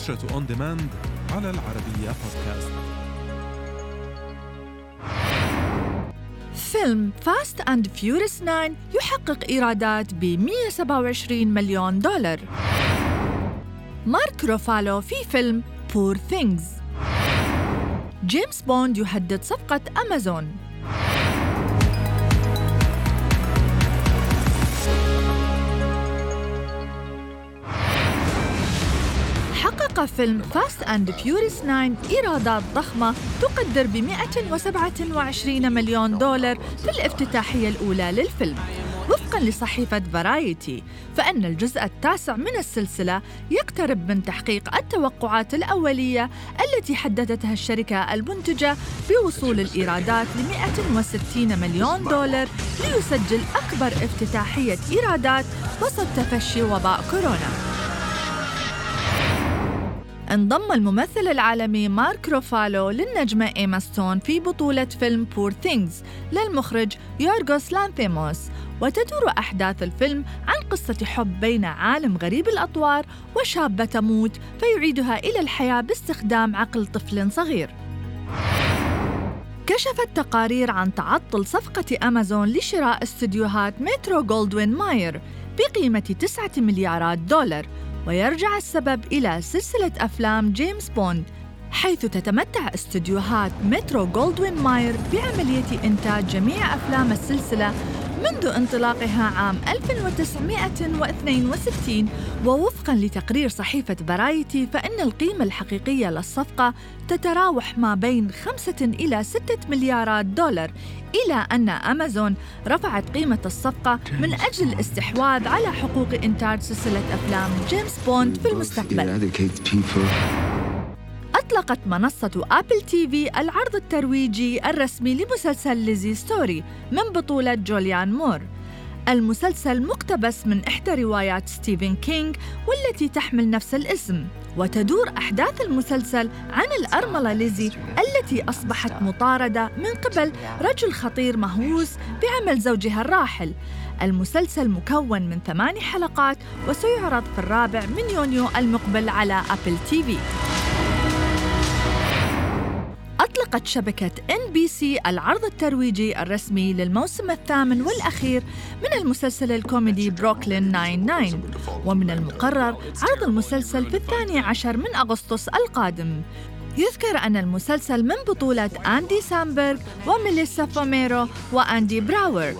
نشرة On Demand على العربية بودكاست فيلم Fast and Furious 9 يحقق إيرادات ب 127 مليون دولار. مارك روفالو في فيلم Poor Things جيمس بوند يهدد صفقة أمازون حقق فيلم Fast and Furious 9 إيرادات ضخمة تقدر ب 127 مليون دولار في الافتتاحية الأولى للفيلم وفقا لصحيفة Variety فإن الجزء التاسع من السلسلة يقترب من تحقيق التوقعات الأولية التي حددتها الشركة المنتجة بوصول الإيرادات ل 160 مليون دولار ليسجل أكبر افتتاحية إيرادات وسط تفشي وباء كورونا. انضم الممثل العالمي مارك روفالو للنجمة إيما ستون في بطولة فيلم Poor Things للمخرج يورغوس لانثيموس. وتدور أحداث الفيلم عن قصة حب بين عالم غريب الأطوار وشابة تموت فيعيدها إلى الحياة باستخدام عقل طفل صغير. كشفت تقارير عن تعطل صفقة أمازون لشراء استديوهات مترو جولدوين ماير بقيمة 9 مليارات دولار. ويرجع السبب إلى سلسلة أفلام جيمس بوند حيث تتمتع استديوهات مترو جولدوين ماير بعملية إنتاج جميع أفلام السلسلة منذ انطلاقها عام 1962 ووفقا لتقرير صحيفة Variety فإن القيمة الحقيقية للصفقة تتراوح ما بين 5 إلى 6 مليارات دولار إلا أن أمازون رفعت قيمة الصفقة من أجل الاستحواذ على حقوق إنتاج سلسلة أفلام جيمس بوند في المستقبل. أطلقت منصة Apple TV العرض الترويجي الرسمي لمسلسل Lisey's Story من بطولة جوليان مور. المسلسل مقتبس من إحدى روايات ستيفن كينغ والتي تحمل نفس الاسم وتدور أحداث المسلسل عن الأرملة ليزي التي أصبحت مطاردة من قبل رجل خطير مهووس بعمل زوجها الراحل. المسلسل مكون من ثماني حلقات وسيعرض في الرابع من يونيو المقبل على Apple TV. أطلقت شبكة NBC العرض الترويجي الرسمي للموسم الثامن والأخير من المسلسل الكوميدي بروكلين 99 ومن المقرر عرض المسلسل في الثاني عشر من أغسطس القادم. يذكر أن المسلسل من بطولة أندي سامبرغ وميليسا فوميرو وأندي براور.